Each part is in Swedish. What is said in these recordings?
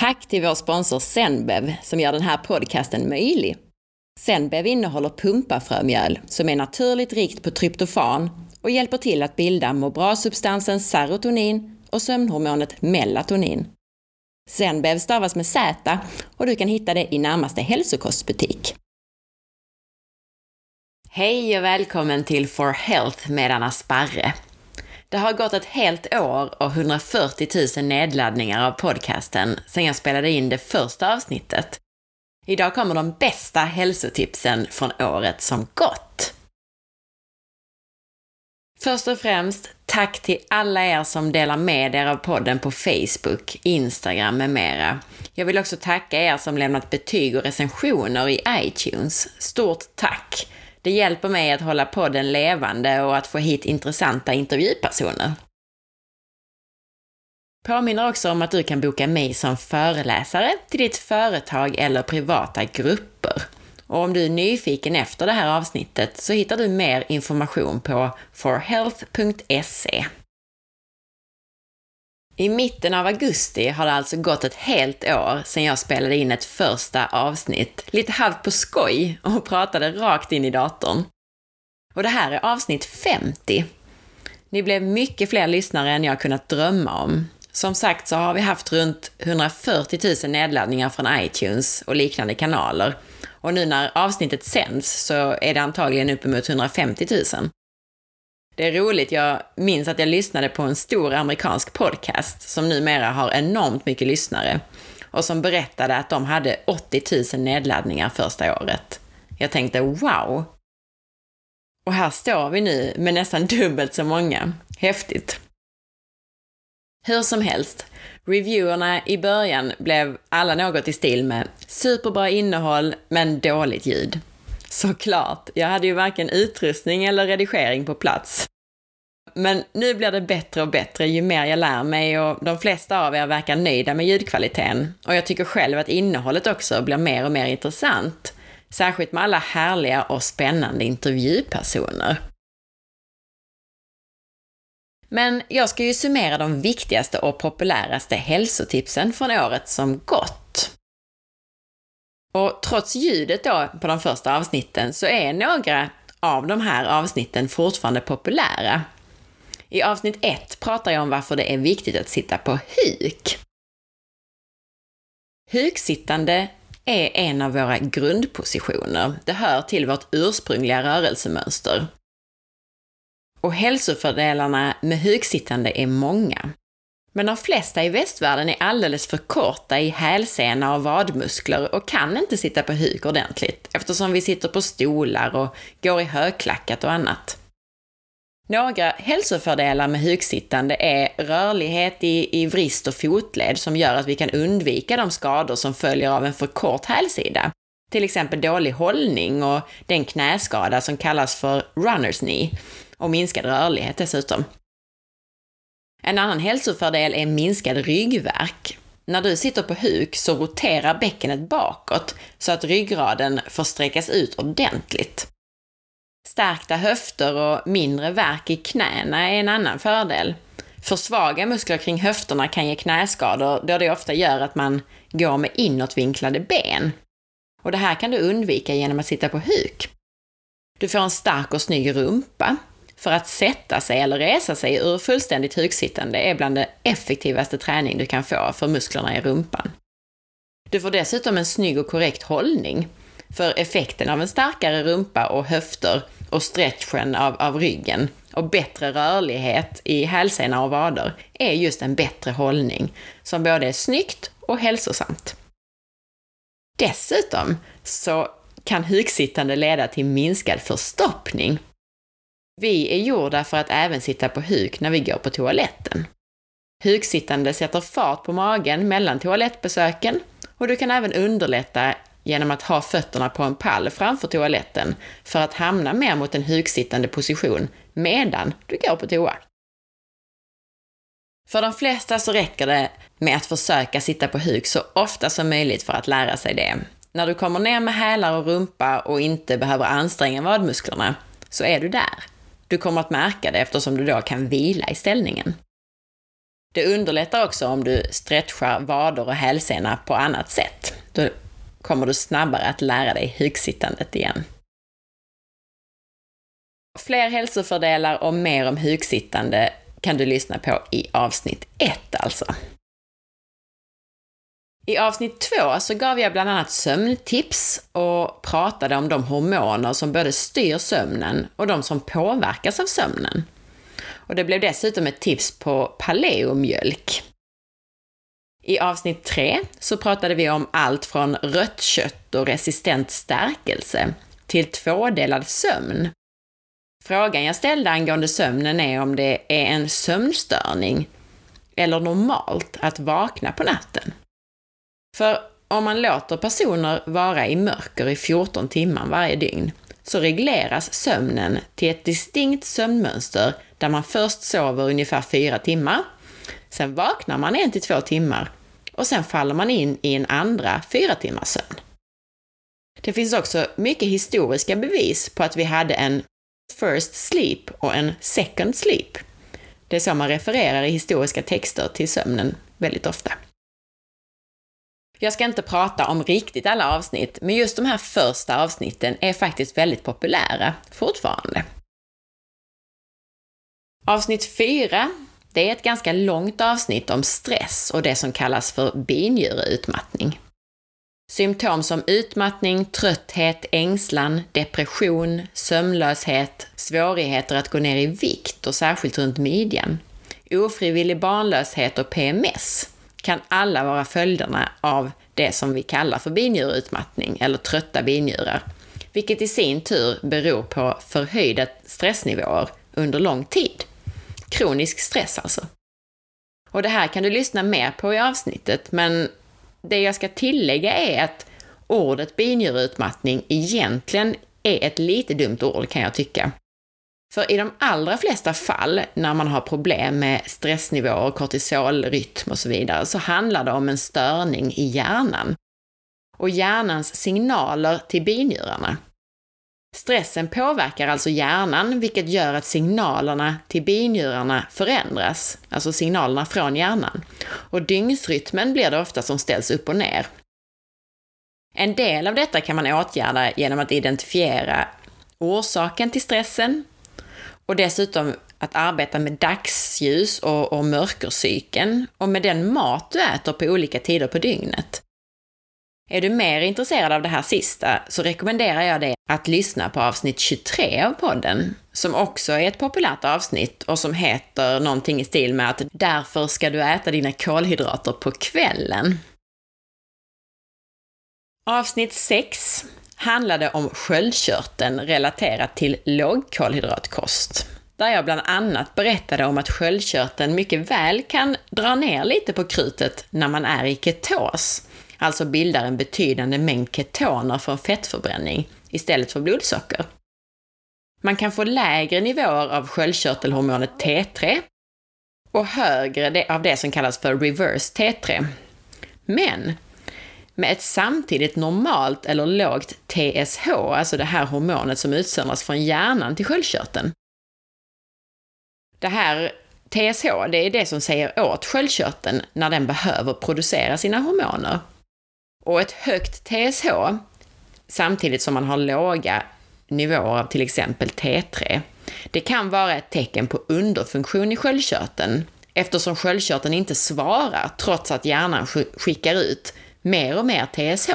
Tack till vår sponsor Zenbev som gör den här podcasten möjlig. Zenbev innehåller pumpafrömjöl som är naturligt rikt på tryptofan och hjälper till att bilda må bra-substansen serotonin och sömnhormonet melatonin. Zenbev stavas med Z och du kan hitta det i närmaste hälsokostbutik. Hej och välkommen till For Health med Anna Sparre. Det har gått ett helt år och 140 000 nedladdningar av podcasten sedan jag spelade in det första avsnittet. Idag kommer de bästa hälsotipsen från året som gått. Först och främst, tack till alla er som delar med er av podden på Facebook, Instagram med mera. Jag vill också tacka er som lämnat betyg och recensioner i iTunes. Stort tack! Det hjälper mig att hålla podden levande och att få hit intressanta intervjupersoner. Påminner också om att du kan boka mig som föreläsare till ditt företag eller privata grupper. Och om du är nyfiken efter det här avsnittet så hittar du mer information på forhealth.se. I mitten av augusti har det alltså gått ett helt år sedan jag spelade in ett första avsnitt, lite halvt på skoj, och pratade rakt in i datorn. Och det här är avsnitt 50. Ni blev mycket fler lyssnare än jag kunnat drömma om. Som sagt så har vi haft runt 140 000 nedladdningar från iTunes och liknande kanaler. Och nu när avsnittet sänds så är det antagligen uppemot 150 000. Det är roligt, jag minns att jag lyssnade på en stor amerikansk podcast som numera har enormt mycket lyssnare och som berättade att de hade 80 000 nedladdningar första året. Jag tänkte wow! Och här står vi nu med nästan dubbelt så många. Häftigt! Hur som helst, reviewerna i början blev alla något i stil med superbra innehåll men dåligt ljud. Såklart, jag hade ju varken utrustning eller redigering på plats. Men nu blir det bättre och bättre ju mer jag lär mig och de flesta av er verkar nöjda med ljudkvaliteten. Och jag tycker själv att innehållet också blir mer och mer intressant. Särskilt med alla härliga och spännande intervjupersoner. Men jag ska ju summera de viktigaste och populäraste hälsotipsen från året som gått. Och trots ljudet då på de första avsnitten så är några av de här avsnitten fortfarande populära. I avsnitt 1 pratar jag om varför det är viktigt att sitta på huk. Huksittande är en av våra grundpositioner. Det hör till vårt ursprungliga rörelsemönster. Och hälsofördelarna med huksittande är många. Men de flesta i västvärlden är alldeles för korta i hälsena och vadmuskler och kan inte sitta på huk ordentligt eftersom vi sitter på stolar och går i högklackat och annat. Några hälsofördelar med huksittande är rörlighet i, i vrist och fotled som gör att vi kan undvika de skador som följer av en för kort hälsida. Till exempel dålig hållning och den knäskada som kallas för runners knee och minskad rörlighet dessutom. En annan hälsofördel är minskad ryggvärk. När du sitter på huk så roterar bäckenet bakåt så att ryggraden får sträckas ut ordentligt. Stärkta höfter och mindre värk i knäna är en annan fördel. För svaga muskler kring höfterna kan ge knäskador då det ofta gör att man går med inåtvinklade ben. Och det här kan du undvika genom att sitta på huk. Du får en stark och snygg rumpa. För att sätta sig eller resa sig ur fullständigt hugsittande är bland det effektivaste träning du kan få för musklerna i rumpan. Du får dessutom en snygg och korrekt hållning. För effekten av en starkare rumpa och höfter och stretchen av, av ryggen och bättre rörlighet i hälsena och vader är just en bättre hållning som både är snyggt och hälsosamt. Dessutom så kan hugsittande leda till minskad förstoppning. Vi är gjorda för att även sitta på huk när vi går på toaletten. Huksittande sätter fart på magen mellan toalettbesöken och du kan även underlätta genom att ha fötterna på en pall framför toaletten för att hamna mer mot en huksittande position medan du går på toa. För de flesta så räcker det med att försöka sitta på huk så ofta som möjligt för att lära sig det. När du kommer ner med hälar och rumpa och inte behöver anstränga vadmusklerna, så är du där. Du kommer att märka det eftersom du då kan vila i ställningen. Det underlättar också om du stretchar vader och hälsena på annat sätt. Då kommer du snabbare att lära dig hugsittandet igen. Fler hälsofördelar och mer om hugsittande kan du lyssna på i avsnitt 1 alltså. I avsnitt två så gav jag bland annat sömntips och pratade om de hormoner som både styr sömnen och de som påverkas av sömnen. Och det blev dessutom ett tips på paleomjölk. I avsnitt tre så pratade vi om allt från rött kött och resistent stärkelse till tvådelad sömn. Frågan jag ställde angående sömnen är om det är en sömnstörning eller normalt att vakna på natten. För om man låter personer vara i mörker i 14 timmar varje dygn så regleras sömnen till ett distinkt sömnmönster där man först sover ungefär 4 timmar, sen vaknar man en till två timmar och sen faller man in i en andra 4 timmars sömn. Det finns också mycket historiska bevis på att vi hade en first sleep och en second sleep. Det är så man refererar i historiska texter till sömnen väldigt ofta. Jag ska inte prata om riktigt alla avsnitt, men just de här första avsnitten är faktiskt väldigt populära fortfarande. Avsnitt 4, det är ett ganska långt avsnitt om stress och det som kallas för binjureutmattning. Symptom som utmattning, trötthet, ängslan, depression, sömnlöshet, svårigheter att gå ner i vikt och särskilt runt midjan, ofrivillig barnlöshet och PMS kan alla vara följderna av det som vi kallar för binjureutmattning eller trötta binjurar, vilket i sin tur beror på förhöjda stressnivåer under lång tid. Kronisk stress alltså. Och det här kan du lyssna mer på i avsnittet, men det jag ska tillägga är att ordet binjureutmattning egentligen är ett lite dumt ord kan jag tycka. För i de allra flesta fall när man har problem med stressnivåer, kortisolrytm och så vidare, så handlar det om en störning i hjärnan och hjärnans signaler till binjurarna. Stressen påverkar alltså hjärnan, vilket gör att signalerna till binjurarna förändras, alltså signalerna från hjärnan. Och dygnsrytmen blir det ofta som ställs upp och ner. En del av detta kan man åtgärda genom att identifiera orsaken till stressen och dessutom att arbeta med dagsljus och, och mörkercykeln och med den mat du äter på olika tider på dygnet. Är du mer intresserad av det här sista så rekommenderar jag dig att lyssna på avsnitt 23 av podden, som också är ett populärt avsnitt och som heter någonting i stil med att därför ska du äta dina kolhydrater på kvällen. Avsnitt 6 handlade om sköldkörteln relaterat till lågkolhydratkost. Där jag bland annat berättade om att sköldkörteln mycket väl kan dra ner lite på krutet när man är i ketos, alltså bildar en betydande mängd ketoner från fettförbränning istället för blodsocker. Man kan få lägre nivåer av sköldkörtelhormonet T3 och högre av det som kallas för reverse T3. Men med ett samtidigt normalt eller lågt TSH, alltså det här hormonet som utsöndras från hjärnan till sköldkörteln. Det här TSH, det är det som säger åt sköldkörteln när den behöver producera sina hormoner. Och ett högt TSH, samtidigt som man har låga nivåer av till exempel T3, det kan vara ett tecken på underfunktion i sköldkörteln eftersom sköldkörteln inte svarar trots att hjärnan skickar ut mer och mer TSH.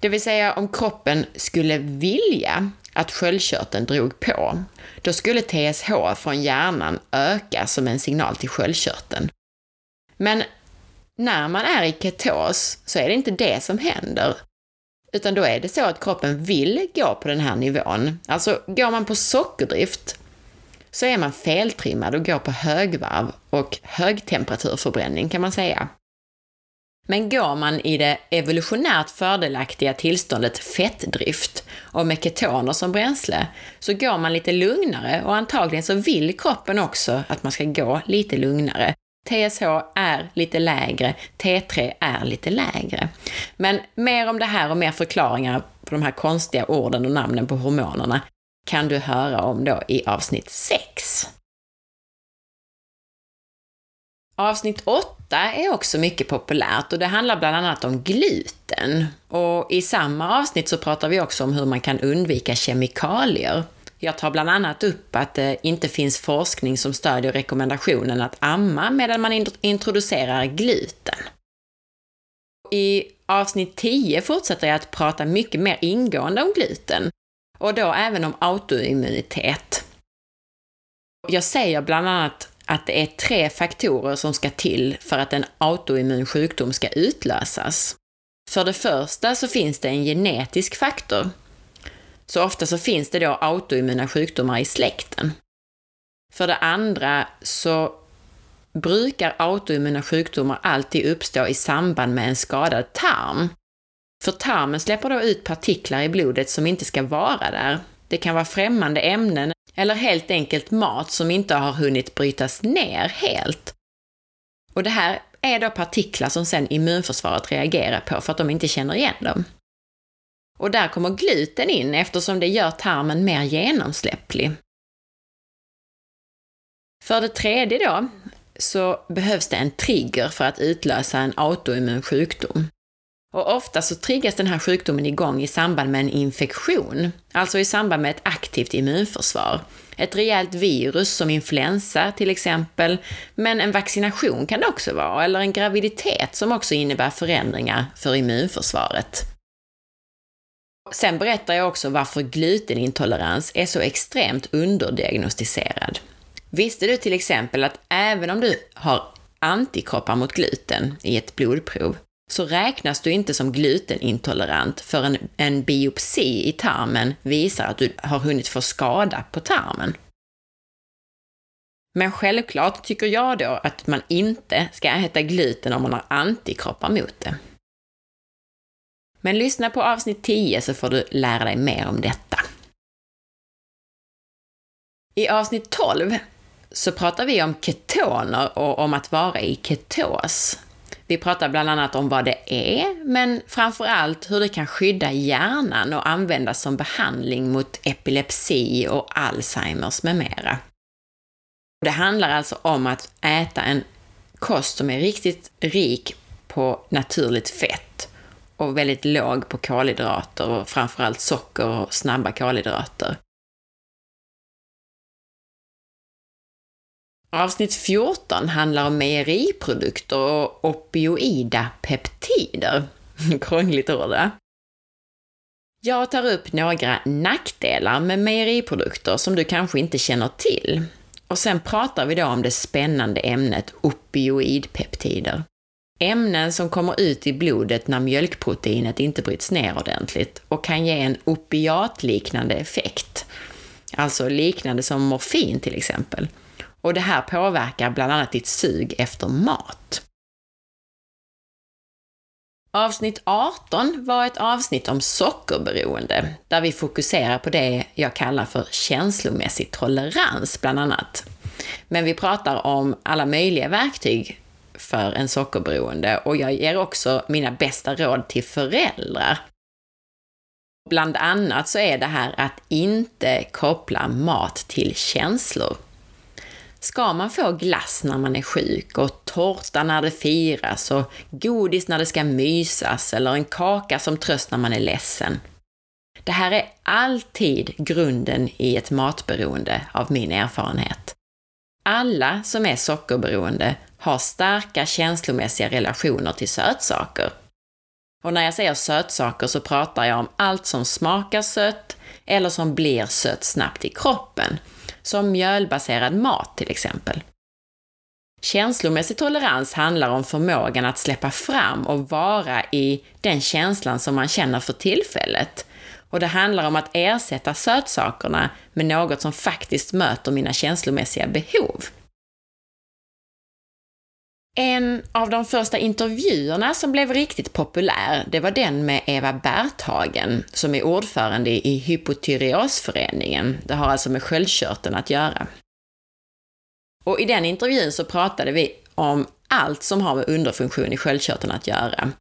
Det vill säga om kroppen skulle vilja att sköldkörteln drog på, då skulle TSH från hjärnan öka som en signal till sköldkörteln. Men när man är i ketos så är det inte det som händer, utan då är det så att kroppen vill gå på den här nivån. Alltså, går man på sockerdrift så är man feltrimmad och går på högvarv och högtemperaturförbränning kan man säga. Men går man i det evolutionärt fördelaktiga tillståndet fettdrift och med ketoner som bränsle, så går man lite lugnare och antagligen så vill kroppen också att man ska gå lite lugnare. TSH är lite lägre, T3 är lite lägre. Men mer om det här och mer förklaringar på de här konstiga orden och namnen på hormonerna kan du höra om då i avsnitt 6. Avsnitt 8 är också mycket populärt och det handlar bland annat om gluten. Och i samma avsnitt så pratar vi också om hur man kan undvika kemikalier. Jag tar bland annat upp att det inte finns forskning som stödjer rekommendationen att amma medan man introducerar gluten. I avsnitt 10 fortsätter jag att prata mycket mer ingående om gluten och då även om autoimmunitet. Jag säger bland annat att det är tre faktorer som ska till för att en autoimmun sjukdom ska utlösas. För det första så finns det en genetisk faktor. Så ofta så finns det då autoimmuna sjukdomar i släkten. För det andra så brukar autoimmuna sjukdomar alltid uppstå i samband med en skadad tarm. För tarmen släpper då ut partiklar i blodet som inte ska vara där. Det kan vara främmande ämnen eller helt enkelt mat som inte har hunnit brytas ner helt. Och det här är då partiklar som sen immunförsvaret reagerar på för att de inte känner igen dem. Och där kommer gluten in eftersom det gör tarmen mer genomsläpplig. För det tredje då, så behövs det en trigger för att utlösa en autoimmun sjukdom. Och ofta så triggas den här sjukdomen igång i samband med en infektion, alltså i samband med ett aktivt immunförsvar. Ett rejält virus som influensa till exempel, men en vaccination kan det också vara, eller en graviditet som också innebär förändringar för immunförsvaret. Sen berättar jag också varför glutenintolerans är så extremt underdiagnostiserad. Visste du till exempel att även om du har antikroppar mot gluten i ett blodprov, så räknas du inte som glutenintolerant förrän en biopsi i tarmen visar att du har hunnit få skada på tarmen. Men självklart tycker jag då att man inte ska äta gluten om man har antikroppar mot det. Men lyssna på avsnitt 10 så får du lära dig mer om detta. I avsnitt 12 så pratar vi om ketoner och om att vara i ketos. Vi pratar bland annat om vad det är, men framför allt hur det kan skydda hjärnan och användas som behandling mot epilepsi och Alzheimers med mera. Det handlar alltså om att äta en kost som är riktigt rik på naturligt fett och väldigt låg på kolhydrater och framförallt socker och snabba kolhydrater. Avsnitt 14 handlar om mejeriprodukter och opioida peptider. Krångligt ord, va? Jag tar upp några nackdelar med mejeriprodukter som du kanske inte känner till. Och sen pratar vi då om det spännande ämnet opioidpeptider. Ämnen som kommer ut i blodet när mjölkproteinet inte bryts ner ordentligt och kan ge en opiatliknande effekt. Alltså liknande som morfin till exempel och det här påverkar bland annat ditt sug efter mat. Avsnitt 18 var ett avsnitt om sockerberoende, där vi fokuserar på det jag kallar för känslomässig tolerans, bland annat. Men vi pratar om alla möjliga verktyg för en sockerberoende och jag ger också mina bästa råd till föräldrar. Bland annat så är det här att inte koppla mat till känslor. Ska man få glass när man är sjuk och tårta när det firas och godis när det ska mysas eller en kaka som tröst när man är ledsen? Det här är alltid grunden i ett matberoende av min erfarenhet. Alla som är sockerberoende har starka känslomässiga relationer till sötsaker. Och när jag säger sötsaker så pratar jag om allt som smakar sött eller som blir sött snabbt i kroppen som mjölbaserad mat till exempel. Känslomässig tolerans handlar om förmågan att släppa fram och vara i den känslan som man känner för tillfället. Och det handlar om att ersätta sötsakerna med något som faktiskt möter mina känslomässiga behov. En av de första intervjuerna som blev riktigt populär, det var den med Eva Berthagen, som är ordförande i Hypotyreosföreningen. Det har alltså med sköldkörteln att göra. Och i den intervjun så pratade vi om allt som har med underfunktion i sköldkörteln att göra.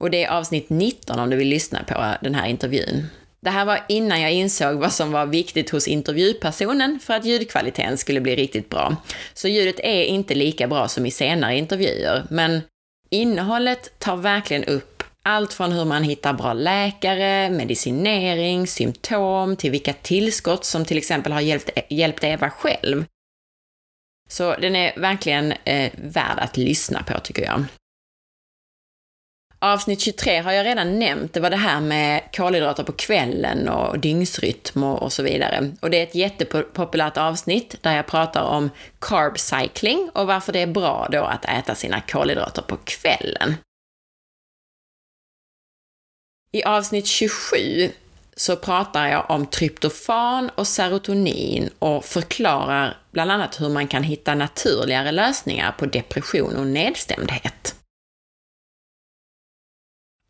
Och det är avsnitt 19 om du vill lyssna på den här intervjun. Det här var innan jag insåg vad som var viktigt hos intervjupersonen för att ljudkvaliteten skulle bli riktigt bra. Så ljudet är inte lika bra som i senare intervjuer, men innehållet tar verkligen upp allt från hur man hittar bra läkare, medicinering, symptom, till vilka tillskott som till exempel har hjälpt, hjälpt Eva själv. Så den är verkligen eh, värd att lyssna på, tycker jag. Avsnitt 23 har jag redan nämnt, det var det här med kolhydrater på kvällen och dygnsrytm och, så vidare. Och det är ett jättepopulärt avsnitt där jag pratar om carb cycling och varför det är bra då att äta sina kolhydrater på kvällen. I avsnitt 27 så pratar jag om tryptofan och serotonin och förklarar bland annat hur man kan hitta naturligare lösningar på depression och nedstämdhet.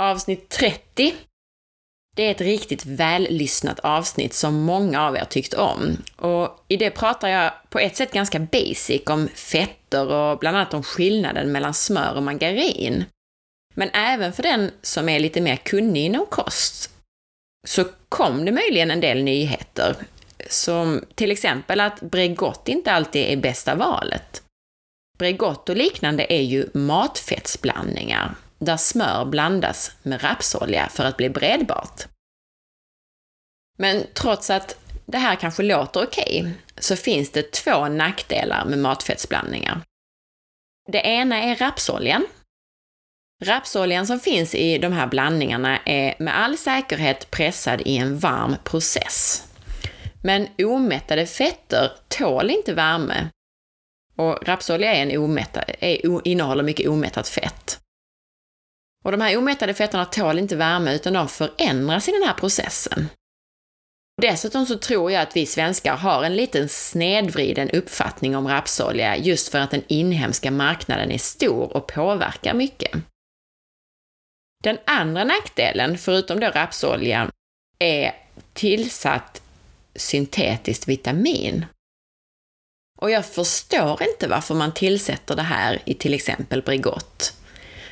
Avsnitt 30. Det är ett riktigt vällyssnat avsnitt som många av er tyckt om. Och i det pratar jag på ett sätt ganska basic om fetter och bland annat om skillnaden mellan smör och margarin. Men även för den som är lite mer kunnig inom kost så kom det möjligen en del nyheter. Som till exempel att Bregott inte alltid är bästa valet. Bregott och liknande är ju matfettsblandningar där smör blandas med rapsolja för att bli bredbart. Men trots att det här kanske låter okej, okay, så finns det två nackdelar med matfettsblandningar. Det ena är rapsoljan. Rapsoljan som finns i de här blandningarna är med all säkerhet pressad i en varm process. Men omättade fetter tål inte värme och rapsolja är en omättad, är, innehåller mycket omättat fett. Och de här omättade fetterna tål inte värme utan de förändras i den här processen. Dessutom så tror jag att vi svenskar har en liten snedvriden uppfattning om rapsolja just för att den inhemska marknaden är stor och påverkar mycket. Den andra nackdelen, förutom då rapsoljan, är tillsatt syntetiskt vitamin. Och jag förstår inte varför man tillsätter det här i till exempel Bregott.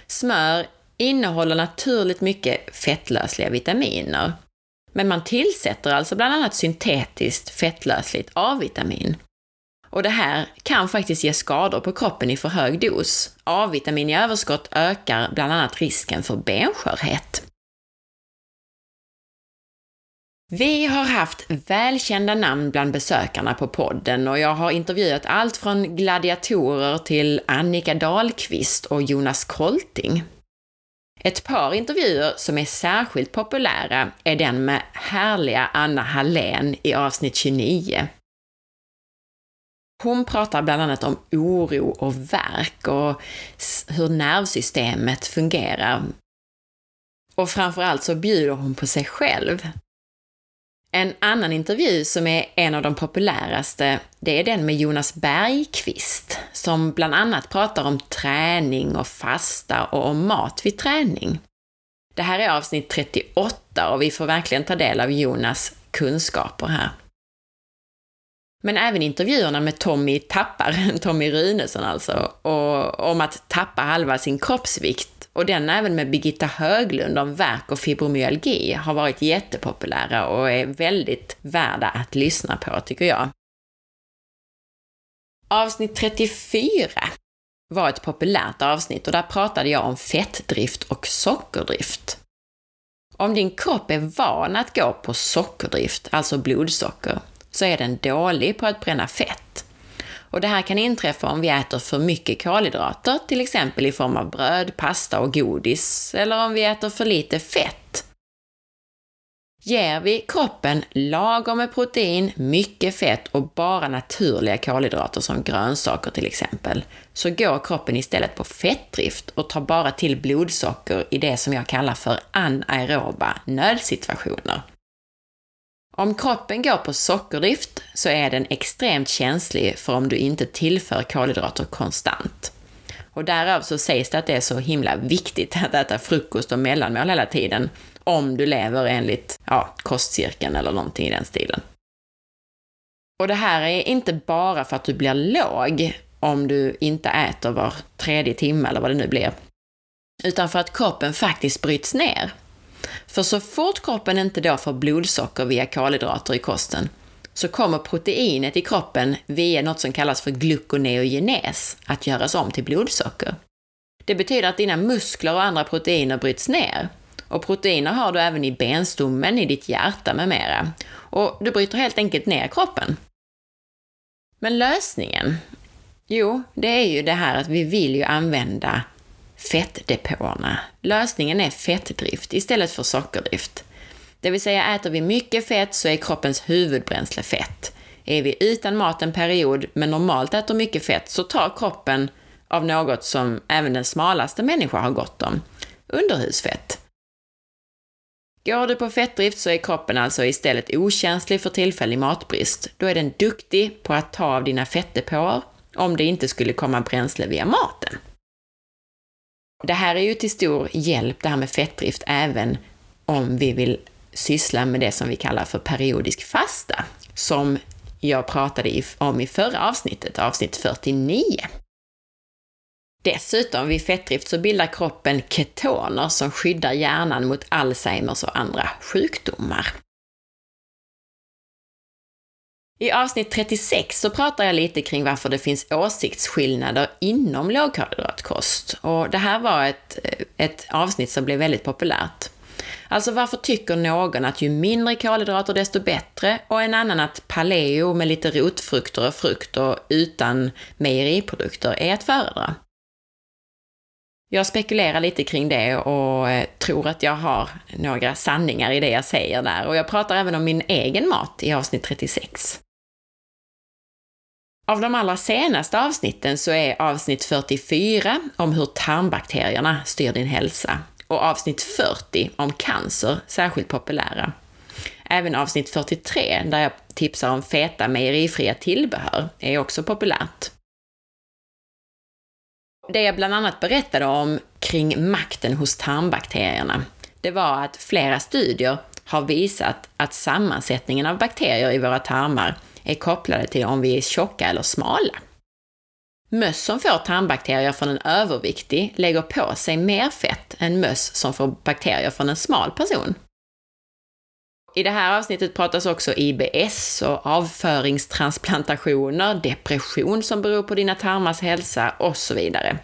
Smör innehåller naturligt mycket fettlösliga vitaminer. Men man tillsätter alltså bland annat syntetiskt fettlösligt A-vitamin. Och det här kan faktiskt ge skador på kroppen i för hög dos. A-vitamin i överskott ökar bland annat risken för benskörhet. Vi har haft välkända namn bland besökarna på podden och jag har intervjuat allt från gladiatorer till Annika Dahlqvist och Jonas Kolting. Ett par intervjuer som är särskilt populära är den med härliga Anna Hallén i avsnitt 29. Hon pratar bland annat om oro och värk och hur nervsystemet fungerar. Och framförallt så bjuder hon på sig själv. En annan intervju som är en av de populäraste, det är den med Jonas Bergqvist, som bland annat pratar om träning och fasta och om mat vid träning. Det här är avsnitt 38 och vi får verkligen ta del av Jonas kunskaper här. Men även intervjuerna med Tommy Tappar, Tommy Runesson alltså, och om att tappa halva sin kroppsvikt och den även med Birgitta Höglund om värk och fibromyalgi har varit jättepopulära och är väldigt värda att lyssna på, tycker jag. Avsnitt 34 var ett populärt avsnitt och där pratade jag om fettdrift och sockerdrift. Om din kropp är van att gå på sockerdrift, alltså blodsocker, så är den dålig på att bränna fett. Och det här kan inträffa om vi äter för mycket kolhydrater, till exempel i form av bröd, pasta och godis, eller om vi äter för lite fett. Ger vi kroppen lagom med protein, mycket fett och bara naturliga kolhydrater som grönsaker till exempel, så går kroppen istället på fettdrift och tar bara till blodsocker i det som jag kallar för anaeroba nödsituationer. Om kroppen går på sockerdrift så är den extremt känslig för om du inte tillför kolhydrater konstant. Och därav så sägs det att det är så himla viktigt att äta frukost och mellanmål hela tiden om du lever enligt ja, kostcirkeln eller någonting i den stilen. Och det här är inte bara för att du blir låg om du inte äter var tredje timme eller vad det nu blir, utan för att kroppen faktiskt bryts ner för så fort kroppen inte då får blodsocker via kolhydrater i kosten så kommer proteinet i kroppen via något som kallas för gluconeogenes att göras om till blodsocker. Det betyder att dina muskler och andra proteiner bryts ner. Och proteiner har du även i benstommen, i ditt hjärta med mera. Och du bryter helt enkelt ner kroppen. Men lösningen? Jo, det är ju det här att vi vill ju använda fettdepåerna. Lösningen är fettdrift istället för sockerdrift. Det vill säga, äter vi mycket fett så är kroppens huvudbränsle fett. Är vi utan mat en period, men normalt äter mycket fett, så tar kroppen av något som även den smalaste människa har gott om. Underhusfett. Går du på fettdrift så är kroppen alltså istället okänslig för tillfällig matbrist. Då är den duktig på att ta av dina fettdepåer om det inte skulle komma bränsle via maten. Det här är ju till stor hjälp, det här med fettdrift, även om vi vill syssla med det som vi kallar för periodisk fasta, som jag pratade om i förra avsnittet, avsnitt 49. Dessutom, vid fettdrift så bildar kroppen ketoner som skyddar hjärnan mot Alzheimers och andra sjukdomar. I avsnitt 36 så pratar jag lite kring varför det finns åsiktsskillnader inom lågkolhydratkost. Och det här var ett, ett avsnitt som blev väldigt populärt. Alltså varför tycker någon att ju mindre kolhydrater desto bättre och en annan att paleo med lite rotfrukter och frukt och utan mejeriprodukter är att föredra? Jag spekulerar lite kring det och eh, tror att jag har några sanningar i det jag säger där och jag pratar även om min egen mat i avsnitt 36. Av de allra senaste avsnitten så är avsnitt 44 om hur tarmbakterierna styr din hälsa och avsnitt 40 om cancer särskilt populära. Även avsnitt 43, där jag tipsar om feta mejerifria tillbehör, är också populärt. Det jag bland annat berättade om kring makten hos tarmbakterierna, det var att flera studier har visat att sammansättningen av bakterier i våra tarmar är kopplade till om vi är tjocka eller smala. Möss som får tarmbakterier från en överviktig lägger på sig mer fett än möss som får bakterier från en smal person. I det här avsnittet pratas också IBS och avföringstransplantationer, depression som beror på dina tarmars hälsa och så vidare.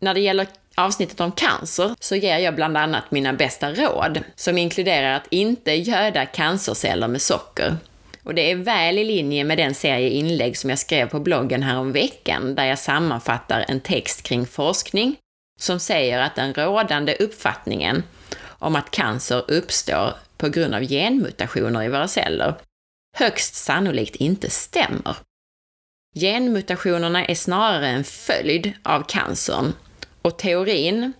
När det gäller avsnittet om cancer så ger jag bland annat mina bästa råd, som inkluderar att inte göda cancerceller med socker. Och det är väl i linje med den serie inlägg som jag skrev på bloggen häromveckan där jag sammanfattar en text kring forskning som säger att den rådande uppfattningen om att cancer uppstår på grund av genmutationer i våra celler högst sannolikt inte stämmer. Genmutationerna är snarare en följd av cancern och teorin,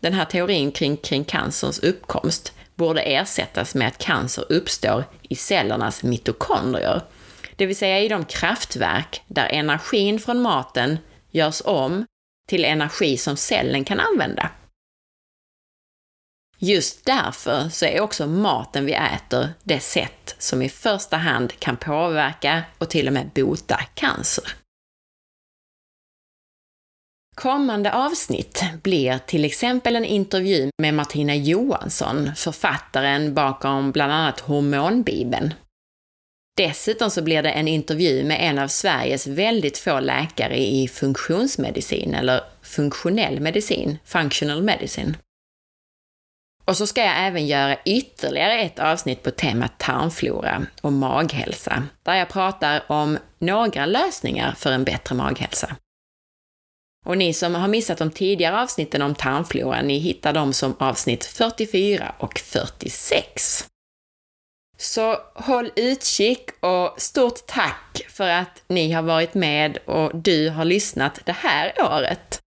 den här teorin kring, kring cancerns uppkomst, borde ersättas med att cancer uppstår i cellernas mitokondrier, det vill säga i de kraftverk där energin från maten görs om till energi som cellen kan använda. Just därför så är också maten vi äter det sätt som i första hand kan påverka och till och med bota cancer. Kommande avsnitt blir till exempel en intervju med Martina Johansson, författaren bakom bland annat Hormonbibeln. Dessutom så blir det en intervju med en av Sveriges väldigt få läkare i funktionsmedicin, eller funktionell medicin, functional medicine. Och så ska jag även göra ytterligare ett avsnitt på temat tarmflora och maghälsa, där jag pratar om några lösningar för en bättre maghälsa. Och ni som har missat de tidigare avsnitten om tarmflora, ni hittar dem som avsnitt 44 och 46. Så håll utkik och stort tack för att ni har varit med och du har lyssnat det här året.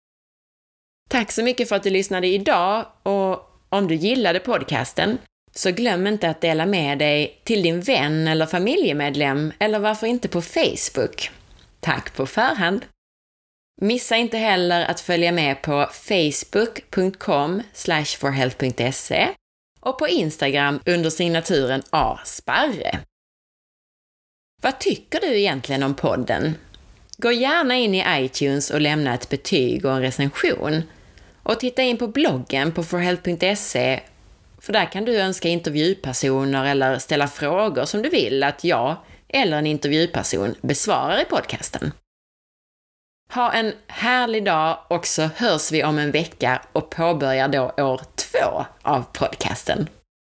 Tack så mycket för att du lyssnade idag och om du gillade podcasten så glöm inte att dela med dig till din vän eller familjemedlem eller varför inte på Facebook. Tack på förhand! Missa inte heller att följa med på facebook.com forhealth.se och på Instagram under signaturen asparre. Vad tycker du egentligen om podden? Gå gärna in i iTunes och lämna ett betyg och en recension. Och titta in på bloggen på forhealth.se för där kan du önska intervjupersoner eller ställa frågor som du vill att jag eller en intervjuperson besvarar i podcasten. Ha en härlig dag och så hörs vi om en vecka och påbörjar då år två av podcasten.